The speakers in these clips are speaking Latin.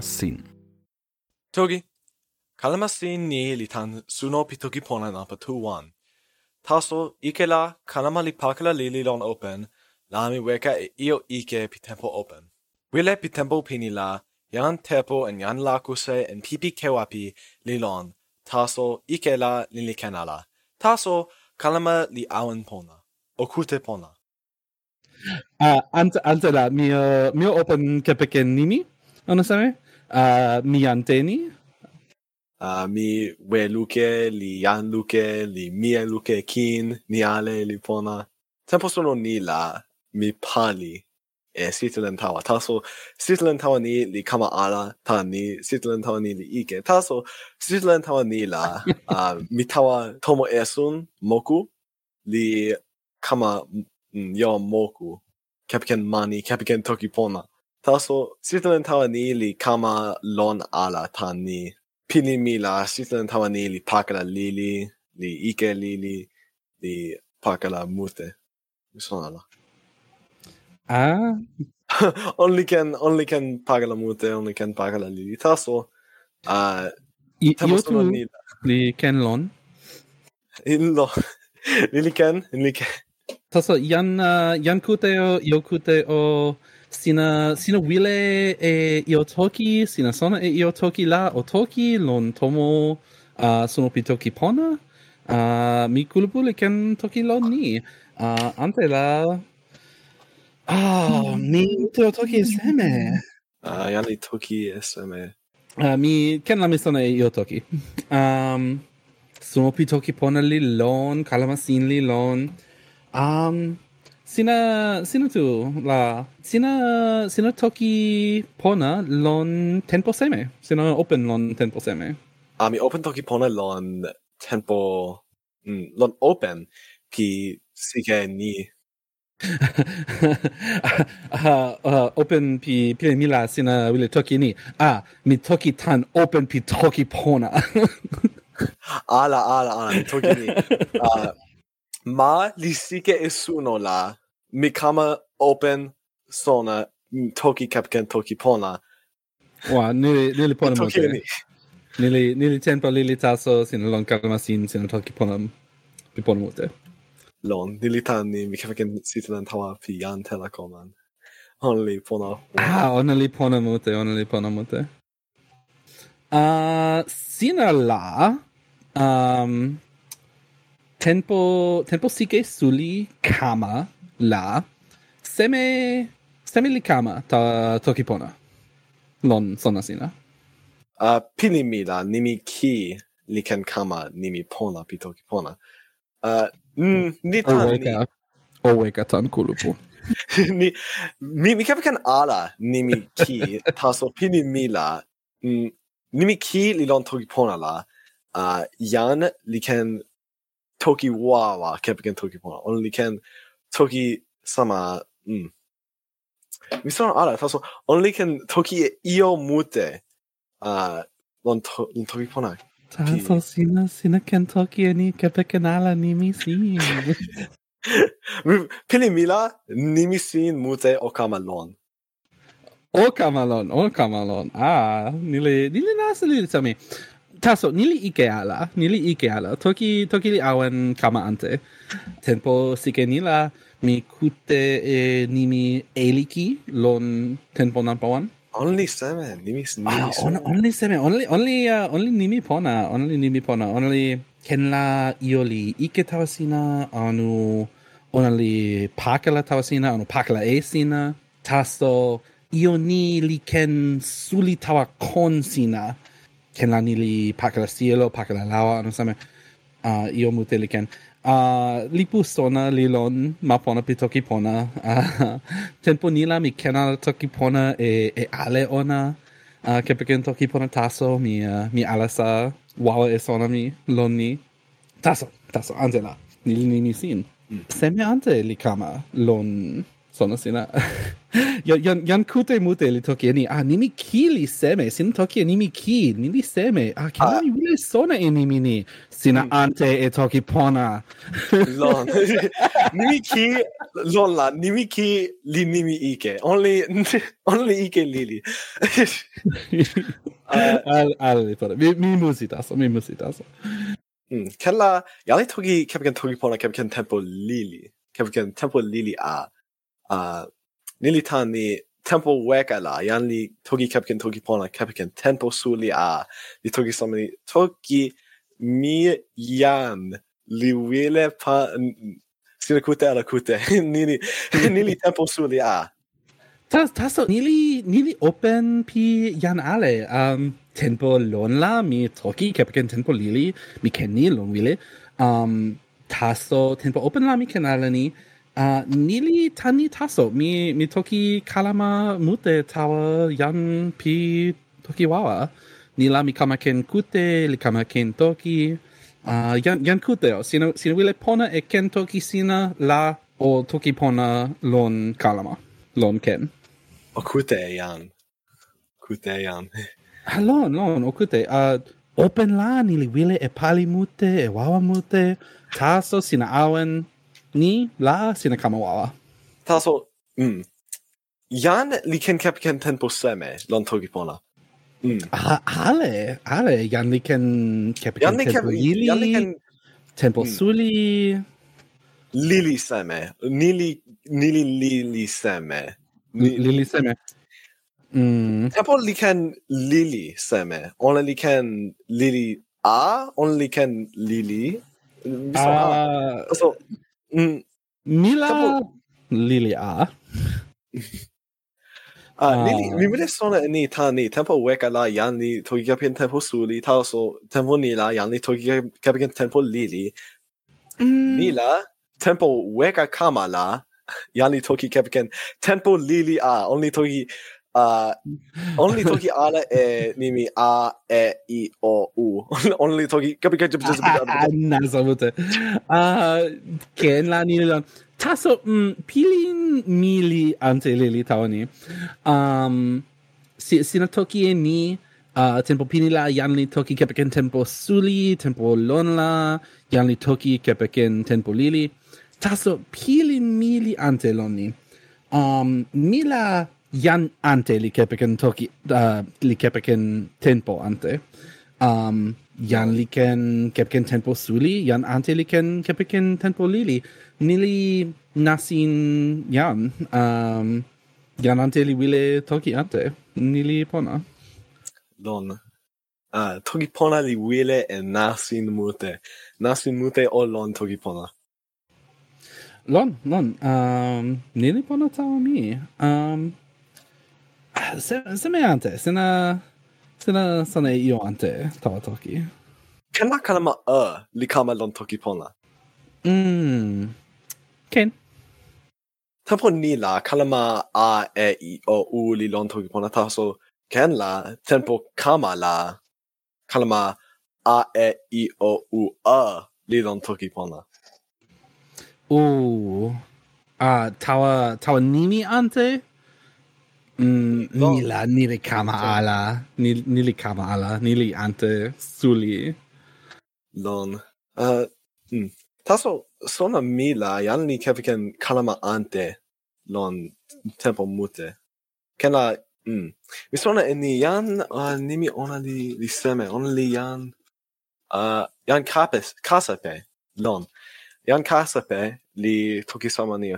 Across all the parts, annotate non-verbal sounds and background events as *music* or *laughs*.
sin. Togi, kalama sin ni li tan suno pi toki pona na tu wan. Taso ike la kalama li pakala lili lon open, la mi weka e io ike pi tempo open. Wile pi tempo pini la, jan tepo en jan lakuse en pipi kewapi li lon, taso ike la li li kenala. Taso kalama li awen pona, okute pona. Uh, ante, ante la, mio, uh, mio open kepeken nimi, anasame? uh, Mianteni. Uh, mi we luke, li yan luke, li mie luke kin, ni ale li pona. Tempo sono ni la, mi pali e sitelen tawa. Taso sitelen tawa ni li kama ala ta ni, sitelen tawa ni li ike. Taso sitelen tawa ni la, *laughs* uh, mi tawa tomo esun moku, li kama yo moku, kepiken mani, kepiken toki pona taso sitelen tawa ni li kama lon ala tani ni. Pini mi la sitelen tawa ni li pakala lili, li ike lili, li pakala mute. Mi sona la. Ah? *laughs* only can only can pakala mute, only can pakala lili. Taso uh, I, io tu ni li ken lon? Il lo. Lili ken, lili ken. Taso, yan uh, yan kute o, io kute o sina sina wile e iotoki sina sona e iotoki la otoki lon tomo uh, sono pitoki pona. Uh, mi kulpule ken toki lon ni. Uh, ante la ah oh, mi te otoki seme. A uh, yani toki seme. Uh, mi ken la mi sona e iotoki um sono pitoki pona li lon kalamasin li lon. Um sina, sina tu, la, sina, sina toki pona lon tempo seme. Sina open lon tempo seme. Uh, mi open toki pone lon tempo, mm, lon open pi sike ni. *laughs* uh, uh, open pi pi mila sina wile toki ni. Ah, mi toki tan open pi toki pona. *laughs* Ala, ala, ala, mi toki ni. Uh, *laughs* ma là. Mi camera open sona toki kapken toki pona. Wa nili nili pona mo nili nili tempo lili taso sin lon kalma sin sin toki pona pi pona mo lon nili tani mi kapken sitan tawa pi yan telekoman only pona. Ah only pona mo only pona mo Ah, uh, sina la um tempo tempo sike suli kama la. Seme seme li kama ta toki pona. lon sonasina a uh, pini mi la nimi ki li ken kama nimi pona pi toki pona. uh, mm, ni tan ni o weka tan kulupu. *laughs* Ni mi mi kan ala nimi ki. Taso pini mi la mm, nimi ki li lon toki pona la. Uh, jan li ken Tokiwawa kepken Tokipona. Only ken Toki sama. Mm. Mi sono ara, taso only ken Toki io mute. Uh, lon, to, lon toki pona Taso sina sina ken Toki ni kepken ala ni mi si. *laughs* Pili mila nimi sin mute o kamalon. O kamalon, o kamalon. Ah, nile nile nasa nile sami taso nili ikeala nili ikeala toki toki li awen kama ante. Tempo sike nila mi kute e, nimi eliki lon tempo nampawan only seven nimi nimi ah, on, only seme only only uh, only nimi pona only nimi pona only kenla ioli ike tawasina anu only pakala tawasina anu pakala e sina io ni li ken suli tawa kon sina ken lani li paka la cielo, paka la lawa, anu same, uh, io mute li ken. Uh, li pu sona li lon ma pona pi toki pona. Uh, *laughs* tempo nila mi kena toki pona e, e ale ona, uh, ke peken toki pona taso, mi, uh, mi alasa wawa e sona mi lon ni. Taso, taso, ante la, ni ni sin. Mm. Seme ante li kama lon sono sina. Yan yan kute mute li toki ni. Ah nimi ki li seme? Sin toki nimi ki nimi seme? Ah ki ah. ni wile sona e nimi ni? Sina mm. ante e toki pona. *laughs* Lon. *laughs* Nimi ki lon la nimi ki li nimi ike? Only *laughs* only ike lili al al al mi mi musitas mi musitas Mm, kella, jag toki inte hur jag kan på när tempo lili. Kan kan tempo lili a uh, nili tan ni tempo weka la yan li togi kepken togi pona kepken tempo suli a. Li togi somni togi mi yan li wile pa sina kute ala kute. *laughs* Nili *laughs* nili tempo suli a. Tas taso nili nili open pi yan ale. Um tempo lon la mi toki kepken tempo lili mi ken ni lon wile. Um taso tempo open la mi ken ala ni. Uh, nili tani taso. Mi mi toki kalama mute tawa yan pi toki wawa. Nila mi kama ken kute li kama ken toki. Uh, yan yan kute o sino sino wile pona e ken toki sina la o toki pona lon kalama lon ken. O kute yan kute yan *laughs* lon lon o kute. Uh, open la nili wile e pali mute e wawa mute. Taso sina awen ni la sina kama. Taso, mm. Jan li ken kap ken tempo seme, lon togi pona. Mm. Ah, ale, ale, Jan li ken kap ken tempo ili, tempo mm. suli. Lili seme, nili, nili lili seme. Ni, lili seme. Mm. Tempo li ken lili seme, ona li ken lili a, ona li ken lili. Ah, uh, so, Mila Lilia. Ah, Lili, vi vill såna ni ta ni tempo weka la yan ni tog jag pin tempo suli ta så tempo ni la yan ni tog jag kan tempo Lili. Mila tempo weka kama la yan ni tog jag kan tempo Lili ah only tog Uh, only toki ala e nimi a e i o u. *laughs* only toki kapi kapi just *laughs* a bit. Na. Ah, ken la ni lan. Taso mm, pilin mili ante lili tawani Um si sina toki e ni uh, tempo pini la yan li toki kepeken tempo suli, tempo lon la, yan li toki kepeken tempo lili. Taso pilin mili ante loni. Um mila jan ante likepäken toki uh, likepäken tempo ante. Um, jan liken kepeken tempo suli jan ante liken kepeken tempo lili. Nili nasin jan um, jan ante li wile toki ante. Nili pona. Don ah, toki pona li wile e nasin mute. Nasin mute o lon toki pona. Lon, lon, um, nili pona tawa mi. Um, semeante, sena sena sana ioante tawa toki. Ken la kalama a li kama lon toki pona? Mm. Ken. Tapo ni la kalama a e i o u li lon toki pona ta so ken la tempo kama la kalama a e i o u a li lon toki pona. Ooh. Uh, tawa tawa nimi ante? Mm, ni la ni le kama ala, ni ni le kama ala, nili ante suli. Lon. Uh, mm. Taso, sona mila, yan ni keviken kalama ante lon tempo mute. Kena, mm. Mi sona ni yan uh, nimi ona li, li seme, ona li yan uh, yan kapes, kasape, lon. yan kasape li toki sama ni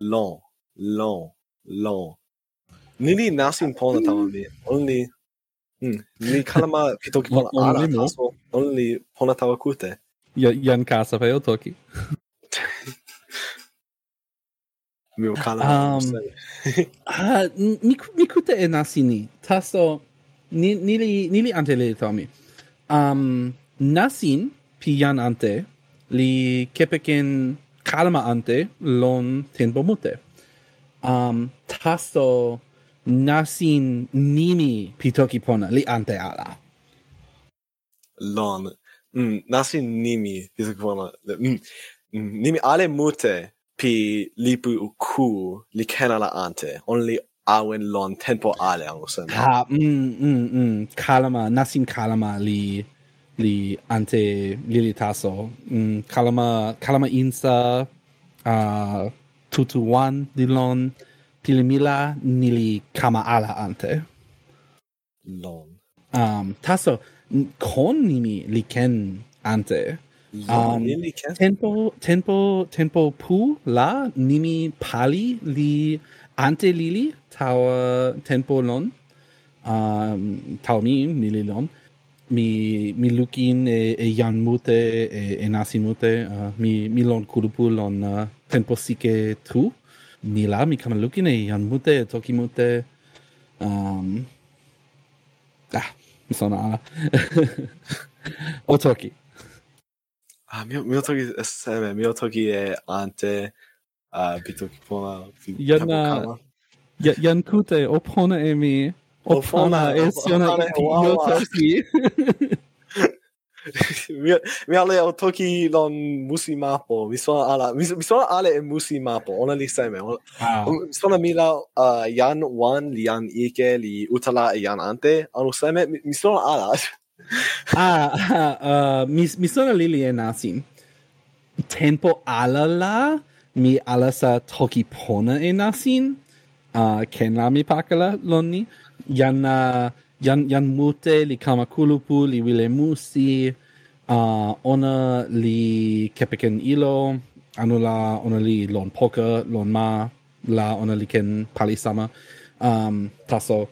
lon, lon, lon. Nili nasin pona tama mi. Only mm, ni kalama *laughs* ki toki pona ara taso. Only pona tawa kute. ya yan kasa pe o toki. *laughs* mi o kalama. Um, ah, *laughs* mi, mi kute e nasini. Taso ni, nili, nili ante le tami. Um, nasin pi jan ante li kepeken kalama ante lon tenpo mute. Um, taso nasin nimi pitoki pona li ante ala. Lon. Mm, nasin nimi pitoki pona. Mm, mm nimi ale mute pi lipu ku li ken ala ante. Only awen lon tempo ale angusen. Ha, mm, mm, mm. Kalama, nasin kalama li li ante lilitaso. Mm, kalama, kalama insa uh, tutu wan di lon pilimila nili kama ala ante. Lon. Um, taso, con nimi liken ante. Um, tempo, tempo, tempo pu la nimi pali li ante lili tawa uh, tempo lon. Um, tau mi, nili lon. Mi, mi lukin e, e jan mute e, e nasi mute. Uh, mi, mi lon kurupu lon uh, tempo sike tru nila mi kama lukin e yan mute toki mute um, ah mi sona ala. *laughs* O toki. Ah mi mi toki seme mi toki e ante a uh, bitoki pona yana yan kute opona e mi opona e siona i toki. *laughs* mi ale o toki lon musi mapo. Mi sona ala mi, mi sona ale e musi mapo. Ona li seme. Ona, ah. mi sona mi la uh, yan wan li yan ike li utala e yan ante. Ono seme mi, mi sona ala. *laughs* Ah, *laughs* uh, mi, mi sona lili e nasin tempo ala la mi ala sa toki pona e nasin. Uh, ken la mi pakala lonni yan uh, yan yan mute li kamakulupu li wilemusi uh, ona li kepeken ilo anula ona li lon poka lon ma la ona li ken pali sama. Um, taso.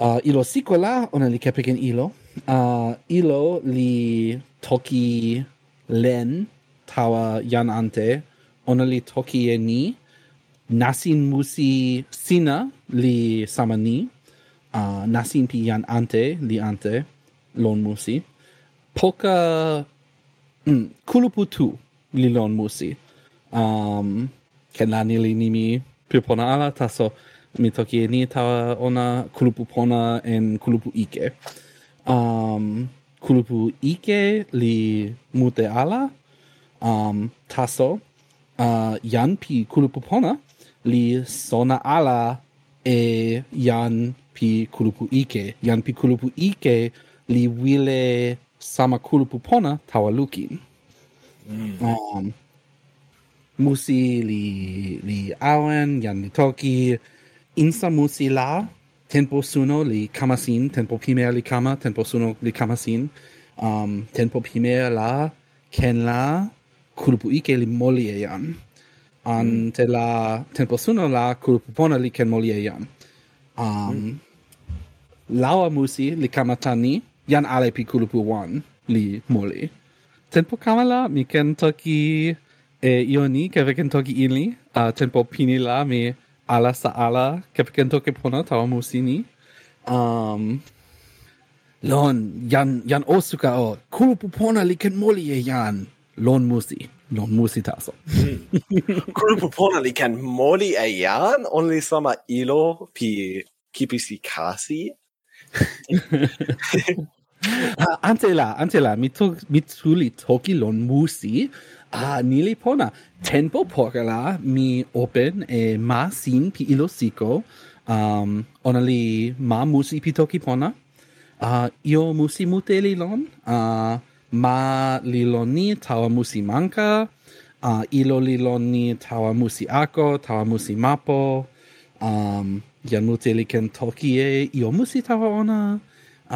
Uh, ilo sikola ona li kepeken ilo. Uh, ilo li toki len tawa yan ante. Ona li toki e ni. Nasin musi sina li sama ni uh, nasin pian ante li ante lon musi. Poka mm, kuluputu li lon musi. Um ken la mi nimi pipona ala taso mi toki ni ta ona kulupu pona en kulupu ike. Um kulupu ike li mute ala. Um taso uh, yan pi kulupu pona li sona ala e yan pi kulupu ike yan pi kulupu ike li wile sama kulupu pona tawa lukin mm. um, musi li li awen yan li toki. Insa musi la tempo suno li kamasin tempo pimer li kama tempo suno li kamasin um, tempo pimer la ken la kulupu ike li molie yan ante mm. la tempo suno la kulupu pona li ken molie yan Um, mm lawa musi li kama tani, yan ale pi kulupu wan li moli. Tempo kamala mi ken toki e ioni ke ken toki ili uh, tempo pini la mi ala sa ala ke ken toki pona tawa musi ni. Um, lon yan jan osuka o kulupu pona li ken moli e jan lon musi non musitaso. Mm. Grupo pona li can moli e yan only sama ilo pi kipisi kasi. uh, *laughs* ante la, ante la, mi, to, mi tuli toki lon musi, ah, nili pona. Tempo por la mi open e ma sin pi ilo siko, um, ona li ma musi pi toki pona. Uh, io musi muteli lon, uh, ma lilo ni tawa musi manka, uh, ilo lilo ni tawa musi ako, tawa musi mapo, um, jan mute li ken toki e io musi tawa ona,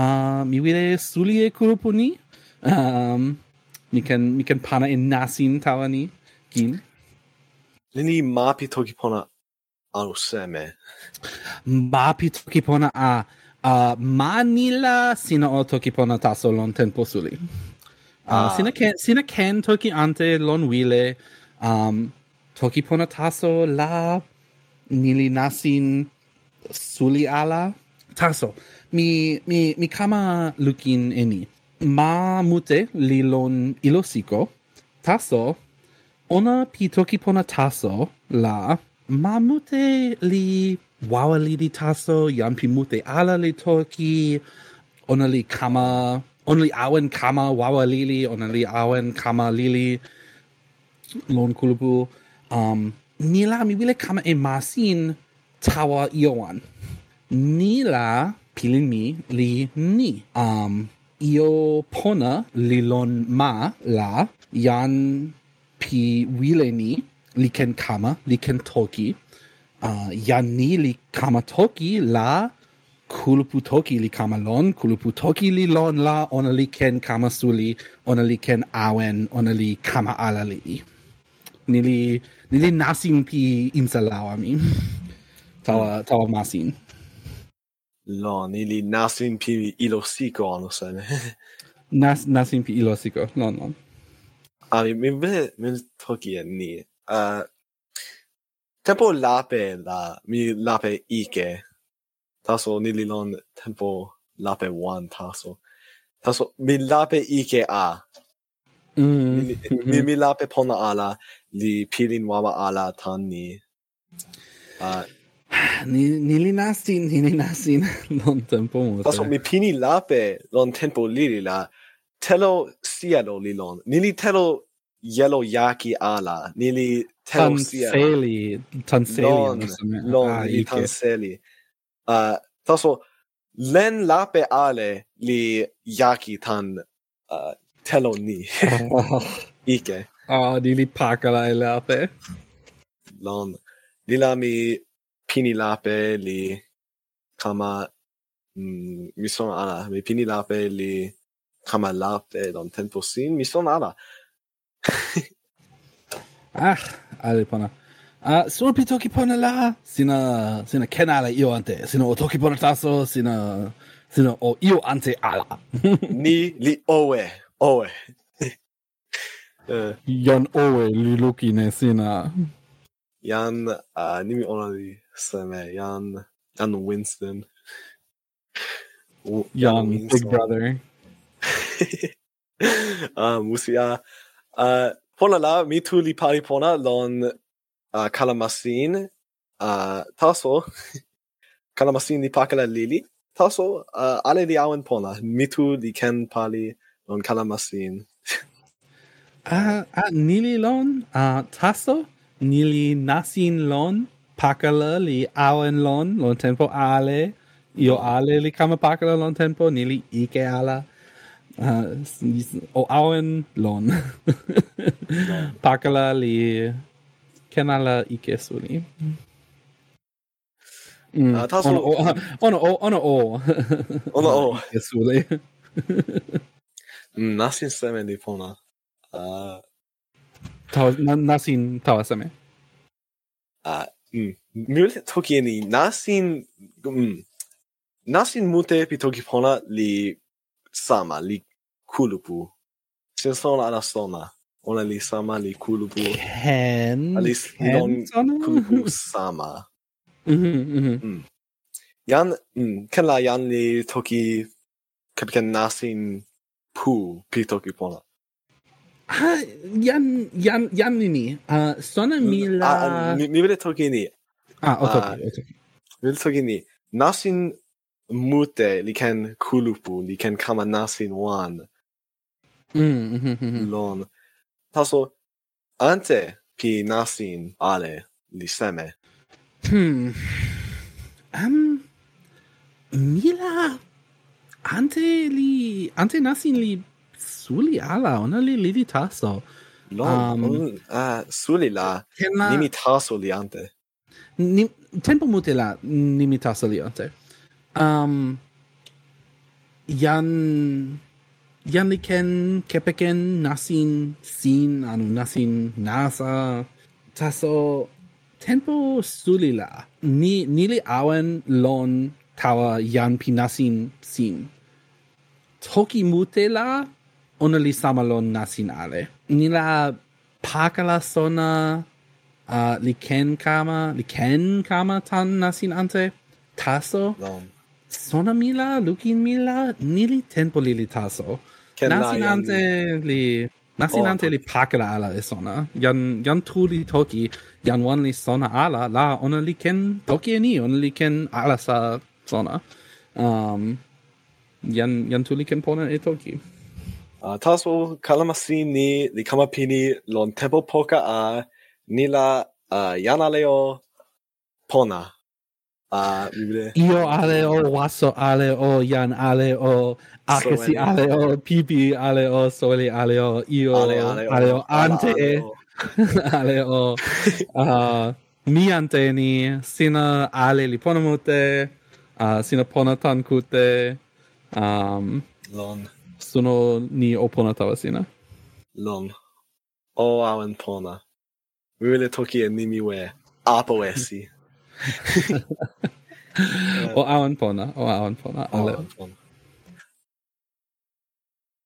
uh, mi wile suli e kurupu ni, um, mi ken, mi ken pana in nasin tawa ni, gin. Lini mapi toki pona anu seme. Mapi toki pona a... Uh, manila sina o toki pona taso lon tempo suli. Ah. Sina ken sina ken toki ante lon wile um toki pona taso la nili nasin suli ala. Taso mi mi mi kama lukin eni ma mute li lon ilosiko taso ona pi toki ponataso la ma mute li wawa li di taso yan pi mute ala li toki ona li kama only li awen kama wawa lili, on li awen kama lili, lon kulupu. Um, nila mi wile kama e masin tawa ioan. Nila pilin mi li ni. Um, io pona li lon ma la yan pi wile ni li ken kama, li ken toki. Uh, yan ni li kama toki la kuluputoki li kama lon, kuluputoki li lon la, ona li ken kama suli, ona li ken awen, ona li kama ala li. Nili, nili nasin pi insalawa mi. *laughs* Tawa, tawa masin. Lon, nili nasin pi ilosiko sene. *laughs* Nas, nasin pi ilosiko, lon, lon. Ami, mi bine, mi toki e ni. Uh, tempo lape la, mi lape ike, taso ni li lon tempo lape wan taso. Taso mi lape ike a. Mm. Mi, mi, mi lape pona ala li pilin wawa ala tan ni. Uh, ni, ni li nastin, ni li *laughs* lon tempo. Taso mi pini lape lon tempo lili la telo sielo li lon. Ni li telo yellow yaki ala nili tanseli tanseli non, non ah, tanseli Uh, taso len lape ale li yaki tan uh, telo ni. *laughs* Ike. Ah, oh, di li pakala e lape. Lon. Li la mi pini lape li kama mm, mi son ala. Mi pini lape li kama lape don tempo sin. Mi son ala. *laughs* ah, ale pana. Uh, sono toki pona la, sina, sina ken ala io ante, sina o toki pona taso, sina, sina o io ante ala. *laughs* Ni li owe, owe. uh, *laughs* Jan oe li luki ne sina. Jan, uh, nimi ona li seme, Jan, Jan Winston. O, Jan, Jan Winston. Big Brother. *laughs* Ah, uh, musia, uh, pona la, mi tu li pari pona lon uh, kalamasin. Uh, taso. *laughs* Kalamasin li pakala lili. Taso uh, ale li awen pona. Mitu li ken pali lon kalamasin. *laughs* Uh, uh, nili lon? Uh, taso? Nili nasin lon? Pakala li awen lon lon tempo ale? Io ale li kama pakala lon tempo nili ike ala? Uh, o awen lon. *laughs* Pakala li kanala ike ni. Mm. Uh, taso... Ono o, ono o, ono o. ono o. *laughs* Ikesu ni. Mm, nasin seme ni pona. Ah. Uh... Tawa, na, nasin tawa seme. Uh, mm. Mule toki ni nasin... Mm. Nasin mute pi toki pona li sama, li kulupu. Sen sona ala sona ona li sama li kulupu. Ken? Alis non kulupu *laughs* sama. Mhm, mm mhm. Mm. Jan, mm, ken la jan li toki kapitan nasin pu pi toki pona. Ha, jan, jan, jan ni ni. Uh, sona mi mm, la... Ah, mi, mi vede toki ni. Ah, otoki, toki, o toki. Mi vede toki ni. Nasin mute li ken kulupu, li ken kama nasin wan. Mm, mhm, mhm. Lon taso ante pi nasin ale li seme. Hmm. Um, mila ante li ante nasin li suli ala ona li li taso. No, um, un, uh, suli la la... nimi taso li ante. Ni, tempo mute la nimi taso li ante. Um, jan Yanniken, Kepeken, Nasin, Sin, Anu Nasin, Nasa, Taso, Tempo Sulila, Ni, Nili Awen, Lon, Tawa, Yan Pinasin, Sin. Toki Mutela, Ona li samalon Nasin Ale. Nila Pakala Sona, uh, li ken kama, li ken kama tan Nasin Ante, Taso. Lon. Sona mila, lukin mila, nili tempo lili taso. Nasinante li nasinante oh. li pakala ala e sona. Yan yan li toki yan wan li sona ala la ona li ken toki e ni ona li ken ala sa sona. Um, yan yan tuli ken pona e toki. Uh, taso kalamasi ni li kamapini lon tempo poka a ni la ah, uh, yanaleo pona. Ah, libre. Io ale o waso ale o yan ale o akesi ale o pipi ale o sole ale o io ale, ale, o, ale o ante. ale o, *laughs* ale o uh, mi ante ni sina ale li ponamute uh, sina ponatan kute um, lon. sono ni oponatava sina. Lon. O awen pona. Wile toki e nimi we apo esi. *laughs* og Aaron Ponna og Aaron Ponna. Alle. Aaron Ponna.